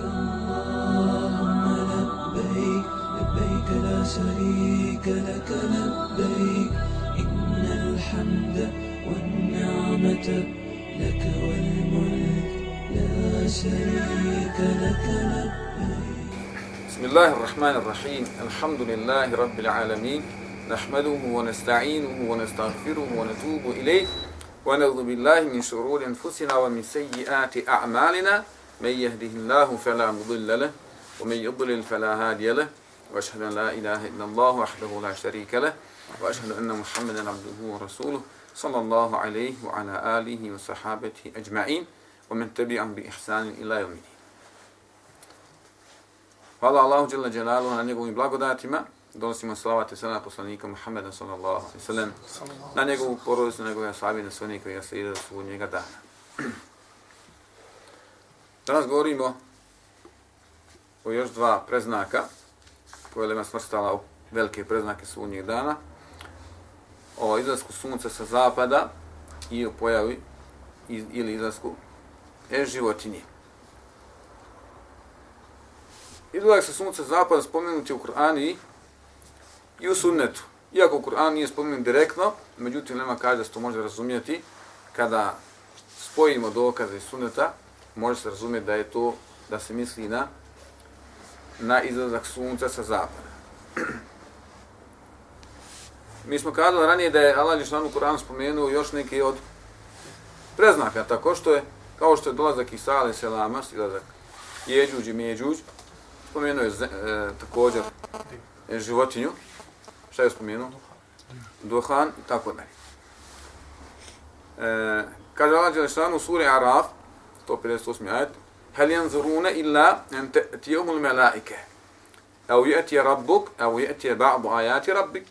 اللهم لبيك لبيك لا شريك لك لبيك إن الحمد والنعمة لك والملك لا شريك لك لبيك بسم الله الرحمن الرحيم. الحمد لله رب العالمين. نحمده ونستعينه ونستغفره ونتوب إليه. ونعوذ بالله من شرور أنفسنا ومن سيئات أعمالنا. من يهده الله فلا مضل له ومن يضلل فلا هادي له وأشهد أن لا إله إلا الله وحده لا شريك له وأشهد أن محمدا عبده ورسوله صلى الله عليه وعلى آله وصحابته أجمعين ومن تبعهم بإحسان إلى يوم الدين Hvala Allahu dželle dželalu na njegovim blagodatima. Donosimo salavat i selam poslanika Muhameda sallallahu alejhi ve sellem na njegovu porodicu, na njegove ashabe, na sve one koji slijede su njega dana. Danas govorimo o još dva preznaka koje je smrstala u velike preznake sunnjeg dana. O izlasku sunca sa zapada i o pojavi iz, ili izlasku e životinje. Izlazak sa sunca sa zapada je u Kur'ani i u sunnetu. Iako Kur'an nije spomenut direktno, međutim nema kaže da se to može razumijeti kada spojimo dokaze iz sunneta, može se razumjeti da je to, da se misli na na izlazak sunca sa zapada. Mi smo kazali ranije da je Allah Lišanu Kur'an spomenuo još neki od preznaka, tako što je, kao što je dolazak Isa alaih selama, izlazak Jeđuđ i Međuđ, spomenuo je e, također e, životinju, šta je spomenuo? Duhan, tako da. E, kaže Allah Žešan u suri Araf, 158. ajet, هل ينظرون إلا أن تأتيهم الملائكة أو يأتي ربك أو يأتي بعض آيات ربك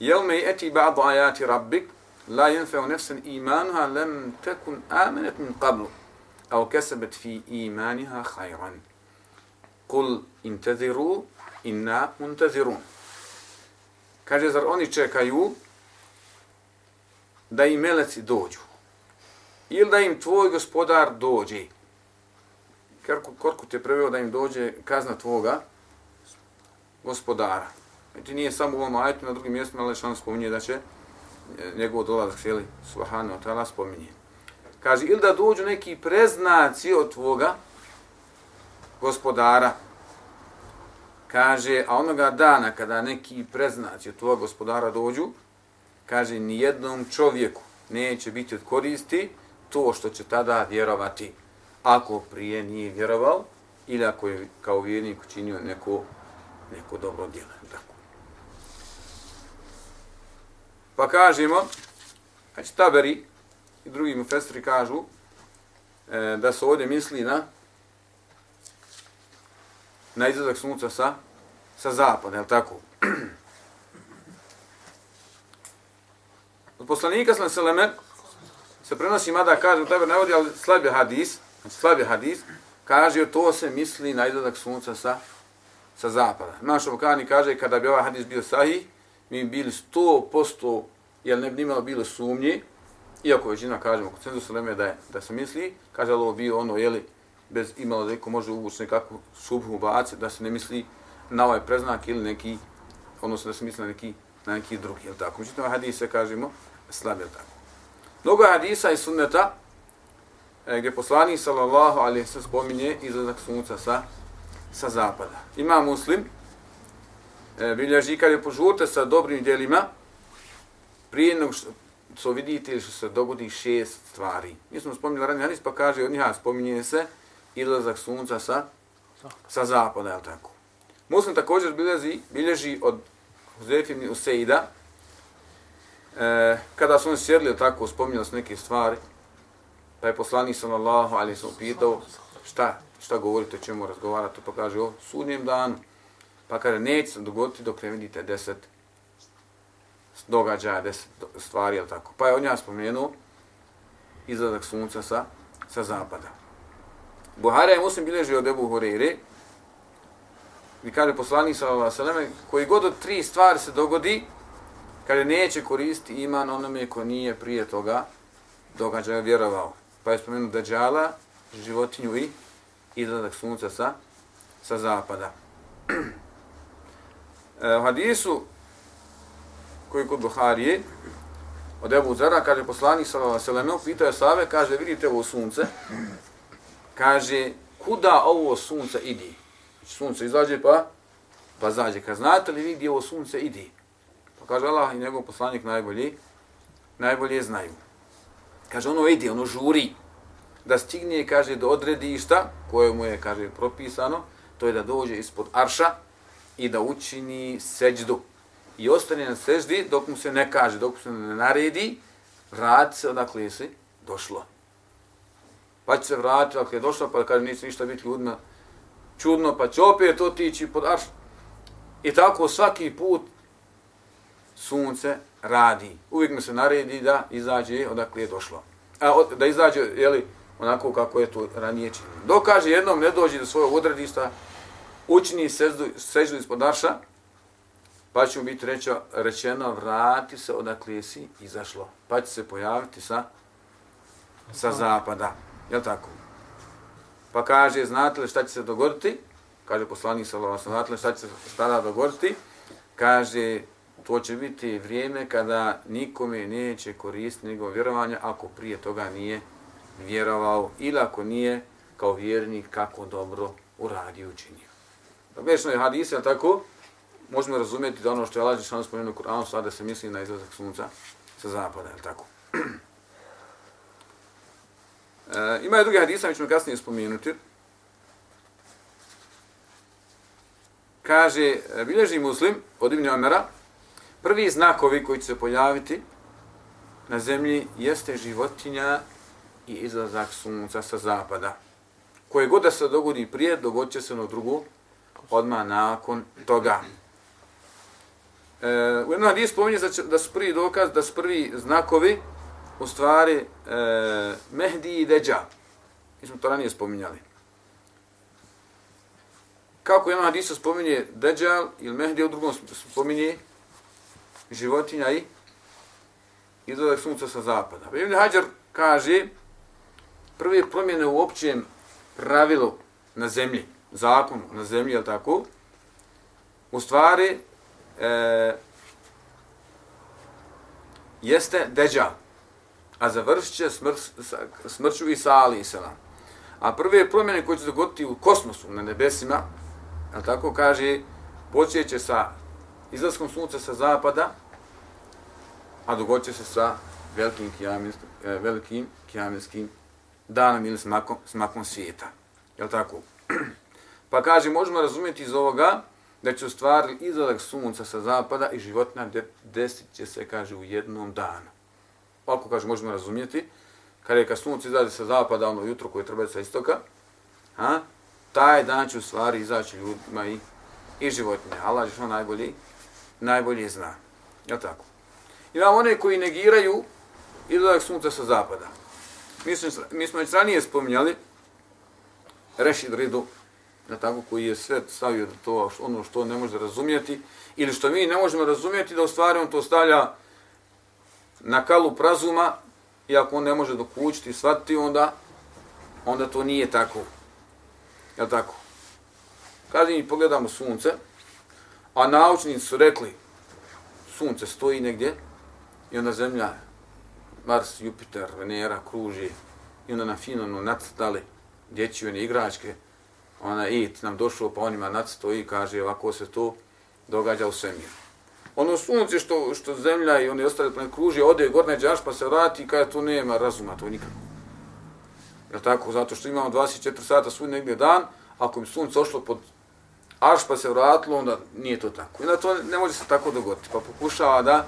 يوم يأتي بعض آيات ربك لا ينفع نفسا إيمانها لم تكن آمنت من قبل أو كسبت في إيمانها خيرا قل انتظروا إنا منتظرون Kaže, zar oni čekaju da? Ili da im tvoj gospodar dođe? Korku, korku te preveo da im dođe kazna tvoga gospodara. Znači nije samo u ovom ajetu, na drugim mjestima, ali spominje da će e, njegov dolazak, sjeli, subhanahu ta'ala, spominje. Kaže, ili da dođu neki preznaci od tvoga gospodara. Kaže, a onoga dana kada neki preznaci od tvoga gospodara dođu, kaže, ni jednom čovjeku neće biti od koristi to što će tada vjerovati ako prije nije vjerovao ili ako je kao vjernik učinio neko, neko dobro djelo. Tako. Pa kažemo, znači taberi i drugi mufestri kažu e, da se ovdje misli na na izlazak sunca sa, sa zapada, je tako? Od poslanika sallam sallam se prenosi, mada kaže, u tebe navodi, ali slabi hadis, znači slabi hadis, kaže to se misli na izlazak sunca sa, sa zapada. Naš obokani kaže, kada bi ovaj hadis bio sahih, mi bi bili sto posto, jer ne bi imalo bilo sumnje, iako većina kažemo, kod cenzu Saleme da, je, da se misli, kaže ovo bio ono, jeli, bez imalo da može uvući nekakvu subhu baci, da se ne misli na ovaj preznak ili neki, odnosno da se misli na neki, na neki drugi, jel tako? Međutim, ovaj hadis se kažemo slab, jel tako? Mnogo hadisa i sunneta, e, gdje poslanik sallallahu alaihi se spominje izlazak sunca sa, sa zapada. Ima muslim, e, bilježi kad je požurte sa dobrim djelima, prije nego što, što vidite što se dogodi šest stvari. Mi smo spominjali ranije hadis, pa kaže od njiha spominje se izlazak sunca sa, sa zapada, je tako? Muslim također bilježi, bilježi od Huzefim Useida, e, kada su oni sjedli tako, spominjali su neke stvari, Pa je poslanik sallallahu alejhi ve pitao šta, šta govorite, o čemu razgovarate, pa kaže o sudnjem danu. Pa kaže neće se dogoditi dok ne vidite deset događaja, deset stvari, jel tako. Pa je on ja spomenuo izlazak sunca sa, sa zapada. Buhara je muslim bilježio od Ebu Horeire, i kaže poslanik sallallahu alejhi ve koji god od tri stvari se dogodi, kaže neće koristiti iman onome ko nije prije toga događaja vjerovao pa je spomenuo Dajjala, životinju i, izlazak sunca sa, sa zapada. e, u hadisu koji kod Buharije, od Ebu Zara, kaže poslanik sallallahu alejhi pitao je Save, kaže vidite ovo sunce. Kaže kuda ovo sunce ide? Znači, sunce izađe pa pa zađe. Kaže znate li vi gdje ovo sunce ide? Pa kaže Allah i njegov poslanik najbolji najbolje znaju. Kaže ono ide, ono žuri da stigne kaže do odredišta koje mu je kaže propisano, to je da dođe ispod arša i da učini seđdu i ostane na seždi dok mu se ne kaže, dok mu se ne naredi, vrati se odakle si došlo. Pa će se vratiti, ako je došlo, pa kaže, neće ništa biti ljudima čudno, pa će opet otići pod arš. I tako svaki put sunce radi. Uvijek mu se naredi da izađe odakle je došlo. A, od, da izađe, jeli, onako kako je to ranije činio. Dok kaže jednom ne dođe do svojeg odredišta, učini seždu ispod arša, pa će mu biti rećo, rečeno vrati se odakle si izašlo. Pa će se pojaviti sa, sa zapada. Je tako? Pa kaže, znate li šta će se dogoditi? Kaže poslanik sa Allahom, znate li šta će se tada dogoditi? Kaže, to će biti vrijeme kada nikome neće koristiti njegov vjerovanje ako prije toga nije vjerovao ili ako nije kao vjernik kako dobro uradio učinio. Vešno je hadis, je tako? možemo razumjeti da ono što je Allah Žešanu spomenuo u Kur'anu, sada se misli na izlazak sunca sa zapada, je tako? e, ima i drugi hadisa, mi ćemo kasnije spomenuti. Kaže, e, bilježi muslim od Ibn Amera, prvi znakovi koji će se pojaviti na zemlji jeste životinja i izlazak sunca sa zapada. Koje god da se dogodi prije, dogodit će se na drugu, odmah nakon toga. E, u jednom hadisu spominje da su prvi dokaz, da su prvi znakovi u stvari e, Mehdi i Deđa. Mi smo to ranije spominjali. Kako u jednom hadisu spominje Deđal ili Mehdi, u drugom spominje životinja i izlazak sunca sa zapada. Ibn Hajar kaže prve promjene u općem pravilu na zemlji, zakon na zemlji, jel tako? U stvari, e, jeste deđa, a završit će smr, smrću Isa Ali Isela. A prve promjene koje će dogoditi u kosmosu, na nebesima, jel tako kaže, počeće sa izlaskom sunca sa zapada, a dogodit će se sa velikim kijamenskim, velikim kijamenskim danom ili smakom, smakom svijeta. Jel tako? pa kaže, možemo razumjeti iz ovoga, da će u stvari izlazak sunca sa zapada i životinja desit će se, kaže, u jednom danu. Ako, kaže, možemo razumjeti, kada je kad sunce izađe sa zapada, ono jutro koje treba sa istoka, a, taj dan će u stvari izaći ljudima i, i životinje. Allah je što najbolji, najbolje zna. Je tako? Imamo one koji negiraju izlazak sunca sa zapada. Mi smo, mi smo već ranije spominjali, Rešid Ridu, na tako koji je sve stavio da to ono što on ne može razumjeti ili što mi ne možemo razumjeti da u stvari on to stavlja na kalu prazuma i ako on ne može dokućiti i shvatiti onda onda to nije tako. Je tako? Kad mi pogledamo sunce, a naučnici su rekli sunce stoji negdje i onda zemlja Mars, Jupiter, Venera kruži i onda na fino ono nacrtali one igračke, ona it nam došlo pa onima nacito i kaže ovako se to događa u svemiru. Ono sunce što, što zemlja i oni ostali planet kruži, ode gorne džaš pa se vrati i kaže to nema razuma, to nikako. Je tako? Zato što imamo 24 sata svoj negdje dan, ako im sunce ošlo pod aš pa se vratilo, onda nije to tako. I na to ne može se tako dogoditi. Pa pokušava da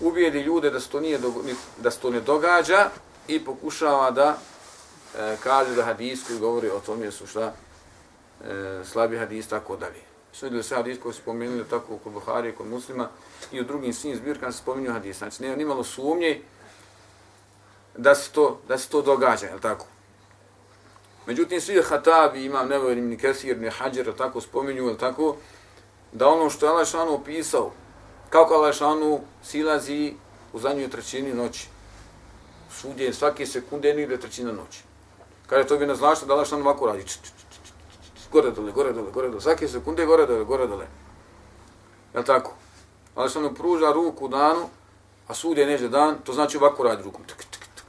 ubijedi ljude da se to, nije, da se to ne događa i pokušava da e, kaže da hadis koji govori o tome su šta e, slabi hadis, tako dalje. Su vidjeli sve hadis koji su spomenuli tako kod Buhari, kod muslima i u drugim svim zbirkama se spominju hadis. Znači, nema nimalo sumnje da se to, da se to događa, je tako? Međutim, svi hatabi, imam Nevojni, ni kesir, ni hađer, tako spominju, tako? Da ono što je Alešanu opisao, kako Alešanu silazi u zadnjoj trećini noći, Sudje svake sekunde, negdje trećina noći. Kaže, to bi naznačilo da Allah što ovako radi. Č, č, č, č, č, gore dole, gore dole, gore dole. Svake sekunde gore dole, gore dole. Je tako? Alešanu pruža ruku danu, a sudje neđe dan, to znači ovako radi rukom.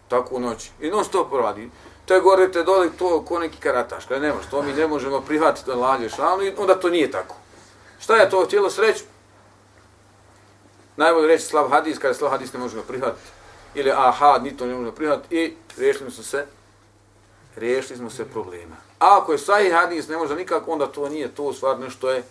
Tako u noći. I non stop radi. Te gore, te dole, to ko neki karataš. kada ne može, to mi ne možemo prihvatiti da lađeš ranu, i onda to nije tako. Šta je to htjelo sreći? Najbolje reći slav hadis, kada slav hadis ne možemo prihvatiti. Ili aha, ni to ne možemo prihvatiti. I riješili smo se, riješili smo se problema. A ako je sahih hadis, ne može nikako, onda to nije to stvar nešto je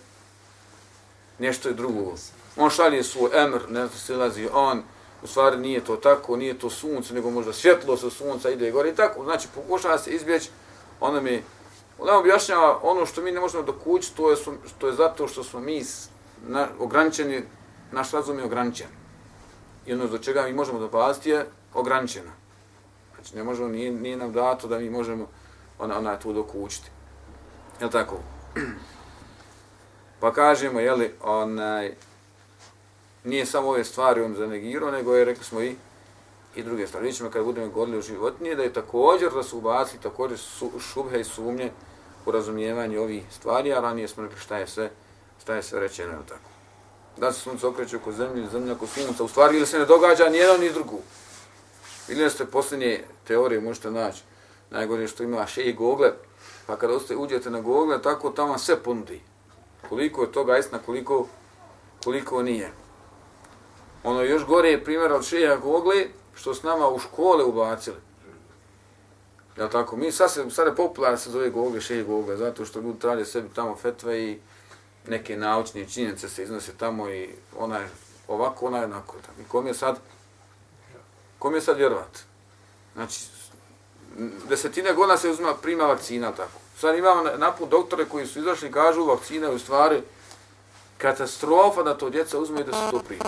nešto je drugo. On šalje svoj emr, ne znam se lazi on, u stvari nije to tako, nije to sunce, nego možda svjetlo sa sunca ide gore i tako. Znači, pokušava se izbjeći, ono mi, ona objašnjava ono što mi ne možemo dokući, to je, to je zato što smo mi na, ograničeni, naš razum je ograničen. I ono do čega mi možemo dopasti je ograničeno. Znači, ne možemo, nije, nije nam dato da mi možemo ona, ona tu dokućiti. Je tako? Pa kažemo, jeli, onaj, nije samo ove stvari on zanegirao, nego je, rekli smo, i i druge stvari. Vidimo kad budemo govorili o životinje, da je također da su ubacili također su, šubhe i sumnje u razumijevanju ovih stvari, a ranije smo rekli šta je sve, šta je sve rečeno, je tako. Da se sunce okreće oko zemlje, zemlja oko sunca, u stvari ili se ne događa ni jedno ni drugo. Vidjeli ste posljednje teorije, možete naći, najgore što ima še i Google, pa kada oste, uđete na Google, tako tamo sve ponudi. Koliko je toga istina, koliko, koliko nije. Ono još gore je primjer od šeha Gogle, što s nama u škole ubacili. Ja tako, mi sad se, sad je popularno se zove Gogle, šeha Gogle, zato što ljudi traže sebi tamo fetve i neke naučne činjenice se iznose tamo i ona je ovako, ona je onako. I kom je sad, kom je sad vjerovat? Znači, desetine godina se uzima, prima vakcina, tako. Sad imamo naput doktore koji su izašli i kažu vakcina u stvari katastrofa da to djeca uzme i da se to prima.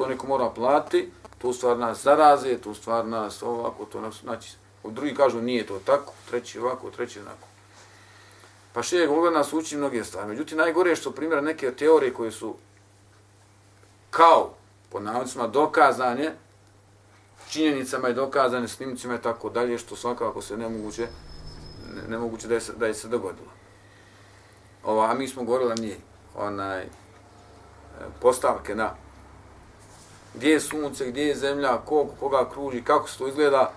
To neko mora plati, to stvar nas zaraze, to stvar nas ovako, to nas, znači, drugi kažu nije to tako, treći ovako, treći onako. Pa še je nas uči mnoge stvari. Međutim, najgore je što primjera neke teorije koje su kao, po navodicima, dokazane, činjenicama i dokazane snimcima i tako dalje, što svakako se nemoguće, ne, nemoguće da je, se, da je se dogodilo. Ova, a mi smo govorili nije onaj, e, postavke na gdje je sunce, gdje je zemlja, koliko, koga kruži, kako se to izgleda.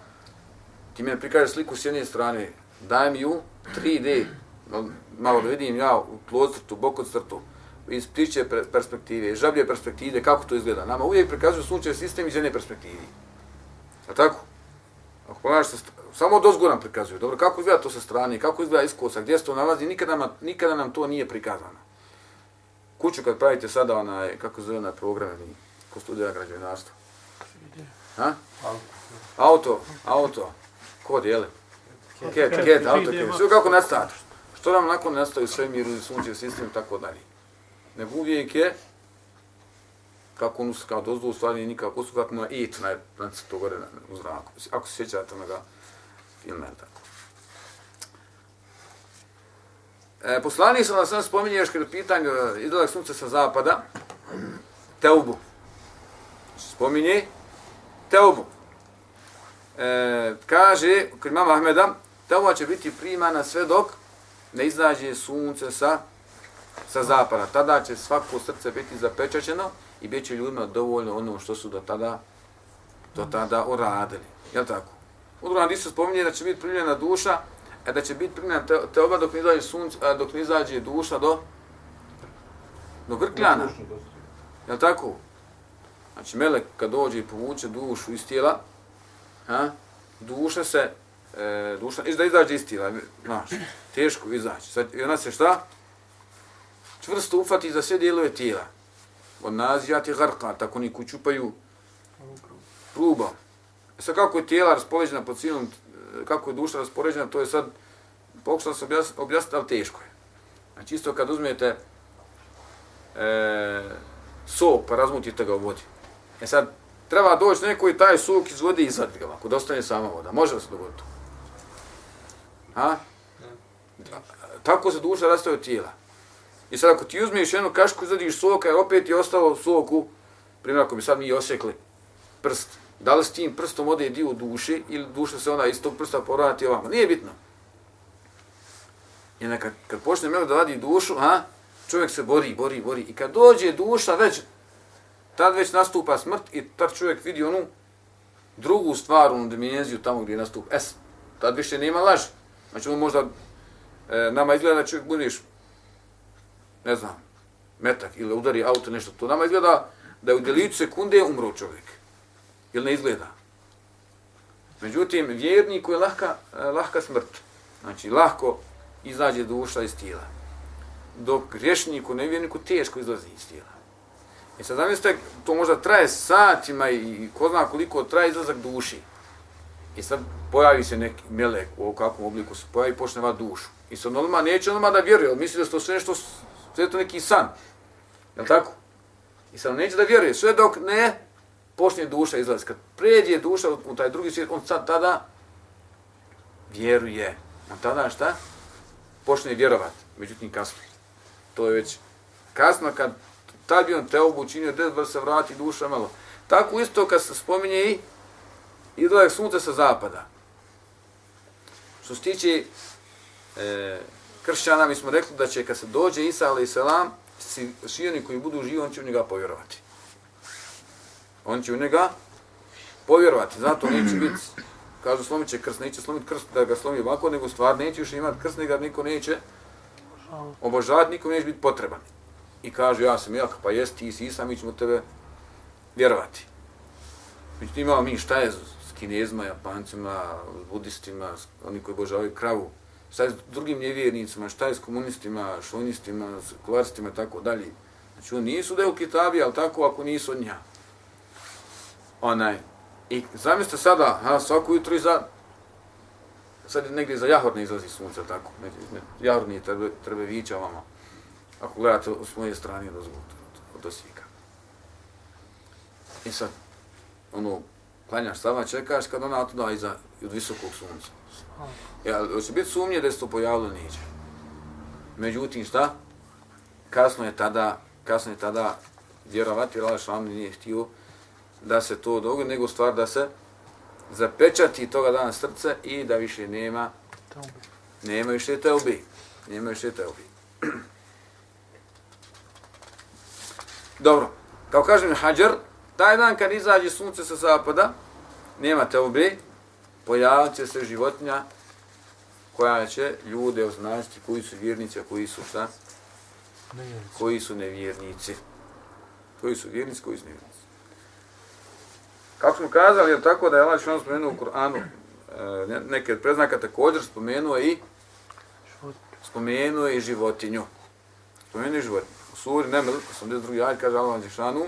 Ti mi prikaže sliku s jedne strane, daj mi ju 3D, malo da vidim ja u tlocrtu, bokocrtu, iz ptiče perspektive, žablje perspektive, kako to izgleda. Nama uvijek prikazuju sunčevi sistem iz jedne perspektive. A tako? Ako pogledaš se, samo od ozgora nam prikazuju. Dobro, kako izgleda to sa strane, kako izgleda iskosa, gdje se to nalazi, nikada nam, nikada nam to nije prikazano. Kuću kad pravite sada onaj, kako zove onaj program, ko studija građevinarstva? Ha? Auto, auto. Kod, jeli? Ket, ket, auto, ket. Sve kako nastane. Što nam nakon nastaju sve miru, sunčev sistem i tako dalje. Nego uvijek je kako on kao dozdu u stvari nikako usu kako na it na na to gore na, u zraku. Ako se sjećate na ga filma tako. E, poslani sam vas sam spominje još kada pitanje izlazak sunca sa zapada, Teubu. Spominje Teubu. E, kaže, kod imama Ahmeda, Teuba će biti primana sve dok ne izađe sunce sa, sa zapada. Tada će svako srce biti zapečaćeno i bit će ljudima dovoljno ono što su do tada do tada uradili. Je tako? U drugom hadisu spominje da će biti primljena duša, a e, da će biti primljena te, te oba dok ne izađe sunce, a dok ne izađe duša do do grkljana. Je tako? Znači, melek kad dođe i povuče dušu iz tijela, ha, duša se, e, duša, iz da izađe iz tijela, znaš, teško izaći. Sad, I ona se šta? Čvrsto ufati za sve dijelove tijela od nazijati garka, tako ni kućupaju ruba. E sad kako je tijela raspoređena po cijelom, e, kako je duša raspoređena, to je sad, pokušao sam objasniti, objasniti, ali teško je. Znači isto kad uzmete e, sok pa razmutite ga u vodi. E sad, treba doći neko i taj sok iz vode i izvaditi ga, ako dostane sama voda. Može se dogoditi. Ha? Tako se duša rastaje od tijela. I sad ako ti uzmeš jednu kašku, izvadiš soka, jer opet je ostalo sok u, primjer ako bi sad mi osjekli prst, Da li s tim prstom ode dio u duši ili duša se ona iz tog prsta povrati ovamo. Nije bitno. I kad, kad počne melek da vadi dušu, a, čovjek se bori, bori, bori. I kad dođe duša već, tad već nastupa smrt i tad čovjek vidi onu drugu stvar, onu dimenziju tamo gdje nastupa. Es, tad više nema laži. Znači on možda, e, nama izgleda da čovjek budeš, ne znam, metak ili udari auto, nešto to. Nama izgleda da je u deliću sekunde umro čovjek. Ili ne izgleda. Međutim, vjerniku je lahka, e, lahka smrt. Znači, lahko izađe duša iz tijela. Dok grešniku, nevjerniku, teško izlazi iz tijela. I sad zamislite, to možda traje satima i ko zna koliko traje izlazak duši. I sad pojavi se neki melek u kakvom obliku se pojavi i počne va dušu. I sad onoma neće onoma da vjeruje, ali misli da to sve nešto, sve to neki san. Je tako? I sad neće da vjeruje, sve dok ne počne duša izlaziti. Kad pređe duša u taj drugi svijet, on sad tada vjeruje. A tada šta? Počne vjerovati. Međutim, kasno. To je već kasno kad tad bi on te obučinio, da se vrati duša malo. Tako isto kad se spominje i izlazak sunca sa zapada. Što se tiče e, kršćana, mi smo rekli da će kad se dođe Isa alaih salam, svi oni koji budu živi, on će u njega povjerovati. On će u njega povjerovati. Zato neće biti, kažu slomit će krst, neće slomiti krst da ga slomi ovako, nego stvar neće još imati krst, nego niko neće obožavati, niko neće biti potreban. I kaže, ja sam jak, pa jesi ti si Isa, mi ćemo tebe vjerovati. Međutim, imamo mi šta je s kinezima, japancima, budistima, oni koji božavaju kravu, šta je s drugim nevjernicima, šta je s komunistima, šovinistima, sekularistima i tako dalje. Znači, oni nisu deo kitabi, ali tako ako nisu od nja. Onaj. I zamislite sada, ha, svako jutro iza, sad negdje za jahorne izlazi sunce, tako, ne, ne, trbe, treba, treba vića vama, ako gledate u svoje strane od, od, od osvika. I sad, ono, klanjaš sama, čekaš kad ona otuda iza od visokog sunca. Ja, hoće biti sumnje da se to pojavilo neće. Međutim, šta? Kasno je tada, kasno je tada vjerovati, jer Allah nije htio da se to dogodi, nego stvar da se zapečati toga dana srce i da više nema nema više te obi. Nema više te obi. Dobro, kao kažem Hadjar, taj dan kad izađe sunce sa zapada, nema te obi, pojavit će se životinja koja će ljude označiti koji su vjernici, a koji su šta? Nevjernici. Koji su nevjernici. Koji su vjernici, koji su nevjernici. Kako smo kazali, je tako da je Allah što spomenuo u Kur'anu e, neke od preznaka također spomenuo i spomenuo i životinju. Spomenuo i životinju. U suri Neml, 82. ajed, kaže Allah Đešanu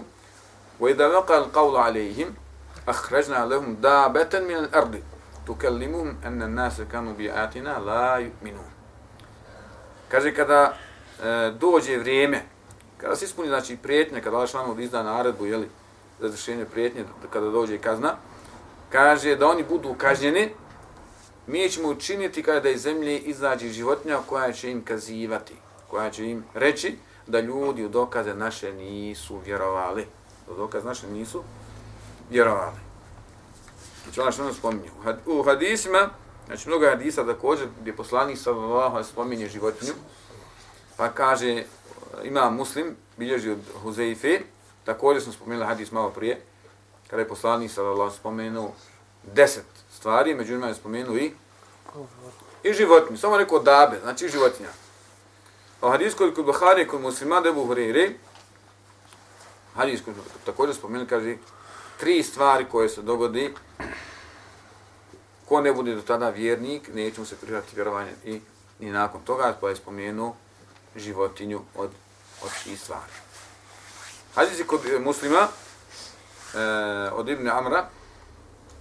وَإِذَا وَقَى الْقَوْلَ عَلَيْهِمْ أَخْرَجْنَا لَهُمْ دَابَةً مِنَ الْأَرْضِ tukallimuhum anna an-nasa kanu bi ayatina la yu'minun. Kaže kada e, dođe vrijeme, kada se ispuni znači prijetnje, kada Allah šlanovi izda naredbu, je li, za izvršenje prijetnje, kada dođe kazna, kaže da oni budu kažnjeni, mi ćemo učiniti kada iz zemlje izađe životinja koja će im kazivati, koja će im reći da ljudi u dokaze naše nisu vjerovali. U dokaze naše nisu vjerovali. Znači ona što nam spominje. U hadisima, znači mnogo hadisa također gdje poslanik sallallahu alejhi spominje životinju, pa kaže, ima muslim, bilježi od Huzeife, također smo spomenuli hadis malo prije, kada je poslanik sallallahu spomenuo deset stvari, među njima je spomenuo i i životinju, samo rekao dabe, znači životinja. O hadis kod kod Buhari, kod muslima, debu Hureyre, hadis kod također spomenuli, kaže, tri stvari koje se dogodi ko ne bude do tada vjernik, neće mu se prihvatiti vjerovanje i ni nakon toga, pa je spomenuo životinju od, od tih stvari. Hadis kod e, muslima, e, od Ibn Amra,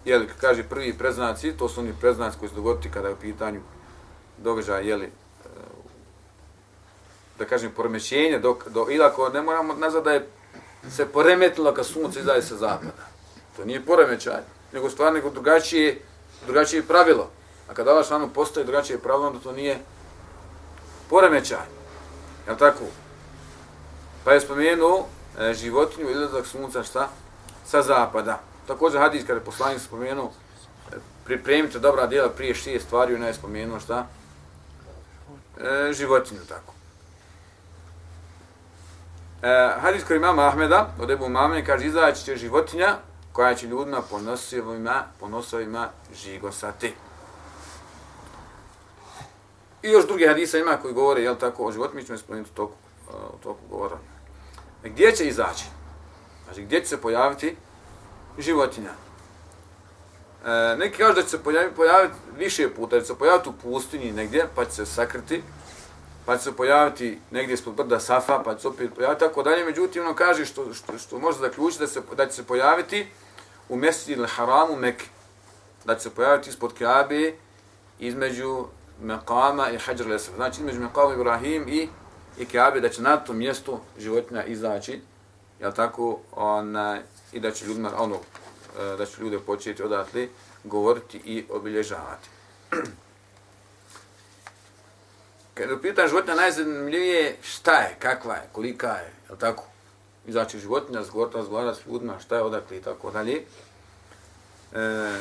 jel, kaže prvi preznaci, to su oni preznaci koji se dogoditi kada je u pitanju događaja, jeli, da kažem, poremećenje, dok, do, ili ako ne moramo nazad da je se poremetilo kad sunce izaje sa zapada. To nije poremećaj, nego stvar nego drugačije, drugačije pravilo. A kada Allah šanu postoji drugačije pravilo, onda to nije poremećaj. Je tako? Pa je spomenuo e, životinju izlazak sunca šta? Sa zapada. također hadis kada je poslanik spomenuo, e, pripremite dobra djela prije šije stvari, ona je spomenuo šta? E, životinju, tako. E, hadis koji imama Ahmeda, od Ebu Mame, kaže, izaći će životinja koja će ljudima ponosovima, ponosovima žigosati. I još drugi hadisa ima koji govore, jel tako, o životinju, mi ćemo spomenuti u toku, e, u toku govora. Gdje će izaći? Znači, gdje će se pojaviti životinja? E, neki kažu da će se pojaviti, pojaviti više puta, da će se pojaviti u pustinji negdje, pa će se sakriti, pa će se pojaviti negdje ispod brda Safa, pa će se opet pojaviti, tako dalje. Međutim, ono kaže što, što, što može zaključiti da, se, da će se pojaviti u mjeseci ili haramu Mekke. Da će se pojaviti ispod Kabe, između Mekama i Hajar Lesra. Znači, između Mekama Ibrahim i, i Kabe, da će na tom mjestu životinja izaći, jel tako, ona, i da će ljudima, ono, e, da će ljude početi odatle govoriti i obilježavati. Kad je pitan životinja najzanimljivije šta je, kakva je, kolika je, jel tako? Izaći znači, životinja, zgorta, zgora s ljudima, šta je odakle i tako dalje. E,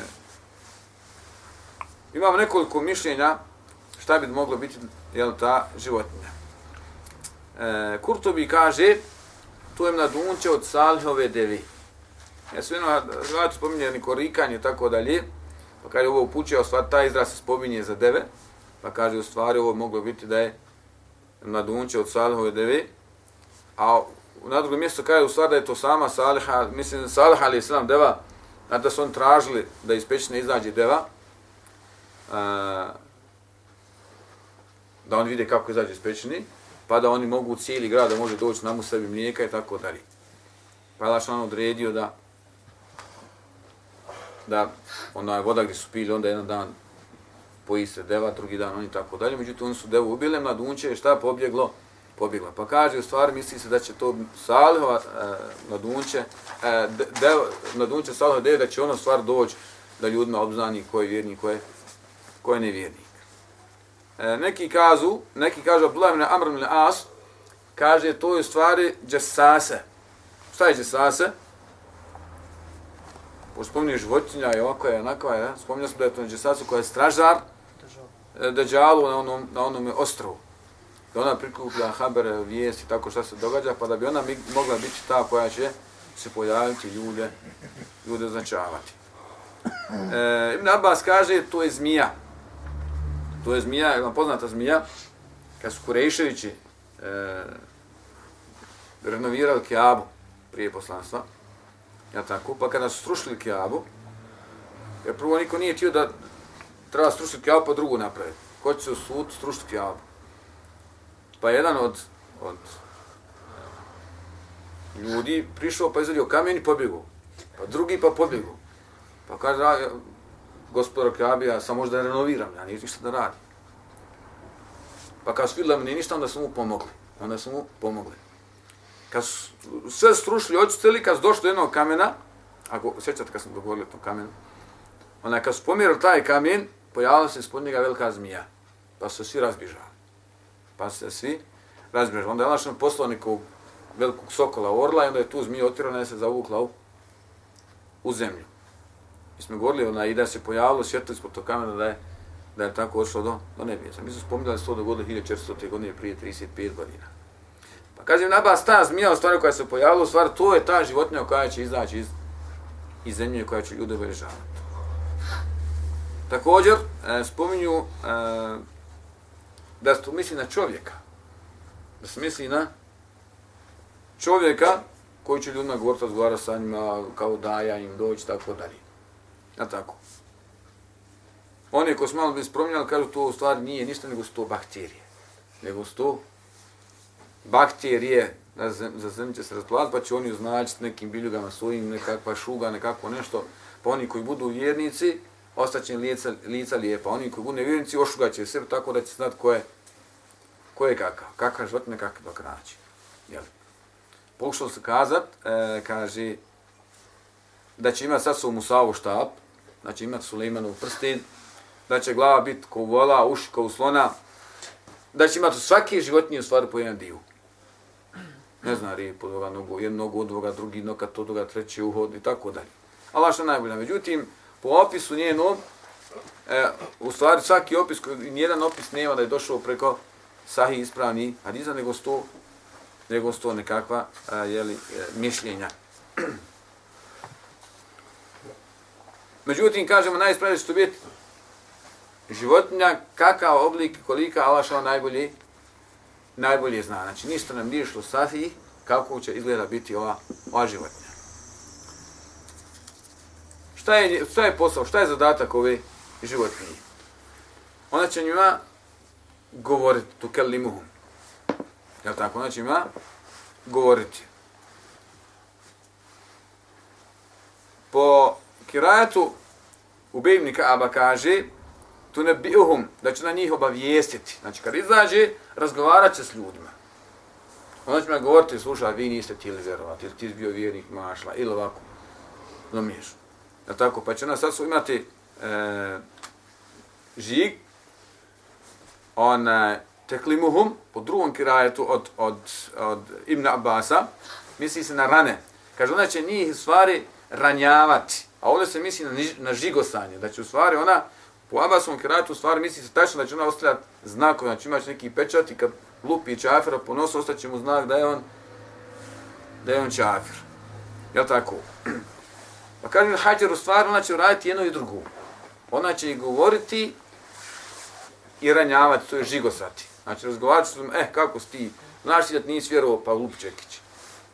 imam nekoliko mišljenja šta bi moglo biti jel, ta životinja. E, Kurtobi kaže, tu je mladunče od salhove devi. Ja su jedno, znači spominje neko rikanje, tako dalje, pa kaže ovo upućuje, sva ta izraz se spominje za deve, pa kaže u stvari ovo moglo biti da je mladunče od Salihove deve, a na drugom mjestu kaže u stvari da je to sama Saliha, mislim Saliha ali islam deva, da su on tražili da iz pećine izađe deva, a, da oni vide kako izađe iz pećine, pa da oni mogu u cijeli grad da može doći nam u sebi mlijeka i tako dalje. Pa je on odredio da da ona voda gdje su pili, onda jedan dan poji se deva, drugi dan oni tako dalje. Međutim, oni su devu ubile, mladunče, šta pobjeglo? Pobjegla. Pa kaže, u stvari misli se da će to Salihova e, mladunče, e, dev, mladunče Salihova dev, da će ono stvar doći da ljudima obznani ko je vjernik, ko je, ko je nevjernik. E, neki kažu, neki kažu Abdullah ibn Amr ibn As, kaže to je u stvari džesase. Šta je džesase? Spominje životinja i ovako je, onako je, spominja smo da je to džesase koja je stražar, E, Deđalu na onom, na onom ostrovu. Da ona prikuplja habere, vijesti, tako šta se događa, pa da bi ona mogla biti ta koja će se pojaviti ljude, ljude značavati. E, Ibn Abbas kaže, to je zmija. To je zmija, je poznata zmija, kad su Kurejševići e, renovirali Kiabu prije poslanstva, ja tako, pa kada su strušili Kiabu, jer prvo niko nije tio da treba strušiti Kiabu pa drugu napraviti. Ko će se usud sud strušiti Kiabu? Pa jedan od, od ljudi prišao pa izvadio kamen i pobjegao. Pa drugi pa pobjegao. Pa kaže, gospodar Kjabi, ja sam možda renoviram, ja nije ništa da radi. Pa kad su vidjeli nije ništa, onda su mu pomogli. Onda su mu pomogli. Kad su sve strušili, očistili, kad su došli do jednog kamena, ako sjećate kad sam govorili o tom kamenu, onda kad su pomjerili taj kamen, pojavila se ispod njega velika zmija. Pa su svi razbižali. Pa su se svi razbižali. Onda je našem poslao velikog sokola orla i onda je tu zmija otirana i se zavukla u, u zemlju. Mi smo govorili ona, i da se pojavilo svjetlo ispod tog kamena da je, da je tako ošlo do, do nebesa. Mi smo spominjali se to dogodilo 1400. godine prije 35 godina. Pa kažem, nabas ta zmija u stvari koja se pojavila, u stvari to je ta životinja koja će izaći iz, iz zemlje koja će ljude obeležavati. Također, e, spominju e, da se misli na čovjeka. Da se misli na čovjeka koji će ljudima govoriti, razgovara sa njima, kao daja im doći, tako dalje. Ja tako. Oni ko smo malo bi spominjali, kažu to u stvari nije ništa, nego sto bakterije. Nego sto bakterije na zem, za zemlju će se rasplavati, pa će oni označiti nekim biljugama svojim, nekakva šuga, nekako nešto. Pa oni koji budu vjernici, ostaće lica, lica lijepa. Oni koji budu nevjernici, ošugaće se tako da će znat ko je, ko je kakav. Kakav život, nekakav dok naći. Jel? Pokušao se kazat, e, kaže, da će imati sad su Musavu štab, znači imati Sulejmanu prsten, da će glava biti ko vola, uši ko slona, da će imati svaki životinje u stvari po jedan divu. Ne zna, rije po toga nogu, jednu nogu od ovoga, drugi nokat od toga, treći uhod i tako dalje. Allah što najbolje. Međutim, po opisu njenom, e, u stvari svaki opis, nijedan opis nema da je došao preko sahih ispravni hadiza, nego sto, nego sto nekakva e, a, jeli, e, mišljenja. Međutim, kažemo, najispravnije što biti životinja, kakav oblik, kolika Allah što najbolje, najbolje zna. Znači, ništa nam nije išlo sahih, kako će izgleda biti ova, ova životinja. Šta je, šta je posao, šta je zadatak ove životinje? Ona će njima govoriti, tu kelimuhum. Je tako? Ona će njima govoriti. Po kirajatu u Bejmnika Aba kaže tu ne biuhum, da će na njih obavijestiti. Znači, kad izađe, razgovarat će s ljudima. Onda će me govoriti, slušaj, vi niste tijeli vjerovati, ili ti bio vjernik mašla, ili ovako. Zumiješ. Ja tako, pa će ona sad su imati e, žig, on e, teklimuhum, po drugom kirajetu od, od, od Ibn Abasa, misli se na rane. Kaže, ona će njih stvari ranjavati. A ovdje se misli na, na žigosanje, da će u stvari ona, po Abasovom kirajetu u stvari misli se tačno da će ona ostavljati znakove, znači imaš neki pečat i kad lupi čafira po nosu, ostaće mu znak da je on, da je on čafir. Jel tako? Pa kaže Hađer, u stvari ona će uraditi jedno i drugo. Ona će i govoriti i ranjavati, to je žigosati. Znači, razgovarati s eh, kako si ti, znaš ti da ti nisi vjerovao, pa lup čekić.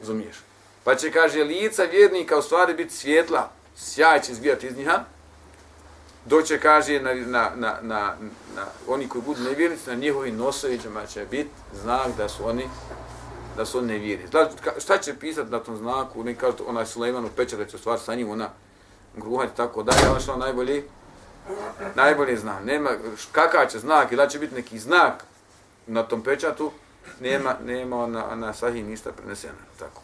Razumiješ? Pa će, kaže, lica vjernika u stvari biti svjetla, sjaj će izbijati iz njiha, doće, kaže, na, na, na, na, na oni koji budu nevjernici, na njihovim nosovićama će biti znak da su oni da su oni nevjernici. Da, šta će pisati na tom znaku? Ne kažu onaj Sulejman u pečer da će stvar sa njim ona gruhanj tako da ja što najbolji najbolji zna. Nema kakav će znak ili da će biti neki znak na tom pečatu, nema nema na na sahih ništa preneseno tako.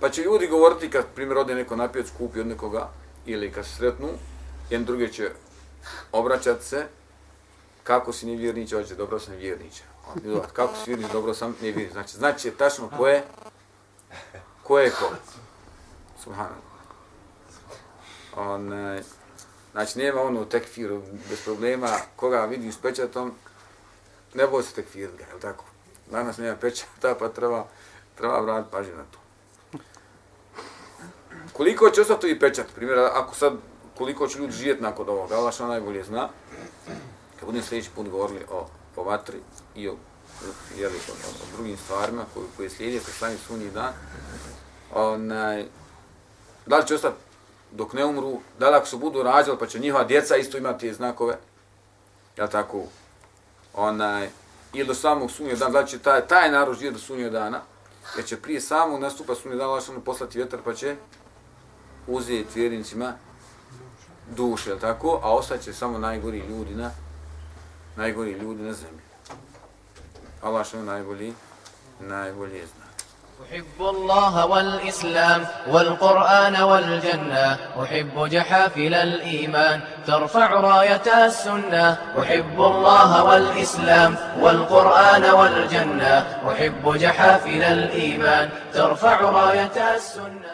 Pa će ljudi govoriti kad primjer ode neko napijec kupi od nekoga ili kad se sretnu, jedan drugi će obraćati se kako si nevjernić, hoće dobro sam vjernić. Kako si vjernić, dobro sam nevjernić. Znači, znači je tačno ko je, ko je ko. Subhanallah. On, e, znači, nema ono tekfiru bez problema, koga vidi s pečatom, ne boj se tekfir ga, je tako? Danas nema pečata, pa treba, treba vratiti pažnje na to. Koliko će ostati i pečat? Primjer, ako sad, koliko će ljudi živjeti nakon ovoga, Allah što najbolje zna, kad budem sljedeći put govorili o, o vatri i o, jeli, o, o, o drugim stvarima koje, koje slijedi kroz sami sunji dan, onaj, da li će ostati dok ne umru, da li ako se budu rađali, pa će njihova djeca isto imati znakove, ja tako, onaj, ili do samog sunnjeg dana, da li će taj, taj narod živjeti do sunnjeg dana, jer će prije samog nastupa sunnjeg dana, Allah poslati vjetar, pa će uzeti vjernicima duše, tako, a ostaće samo najgori ljudi na, najgori ljudi na zemlji. Allah što je najbolji, najbolji zna. أحب الله والإسلام والقرآن والجنة أحب جحافل الإيمان ترفع راية السنة أحب الله والإسلام والقرآن والجنة أحب جحافل الإيمان ترفع راية السنة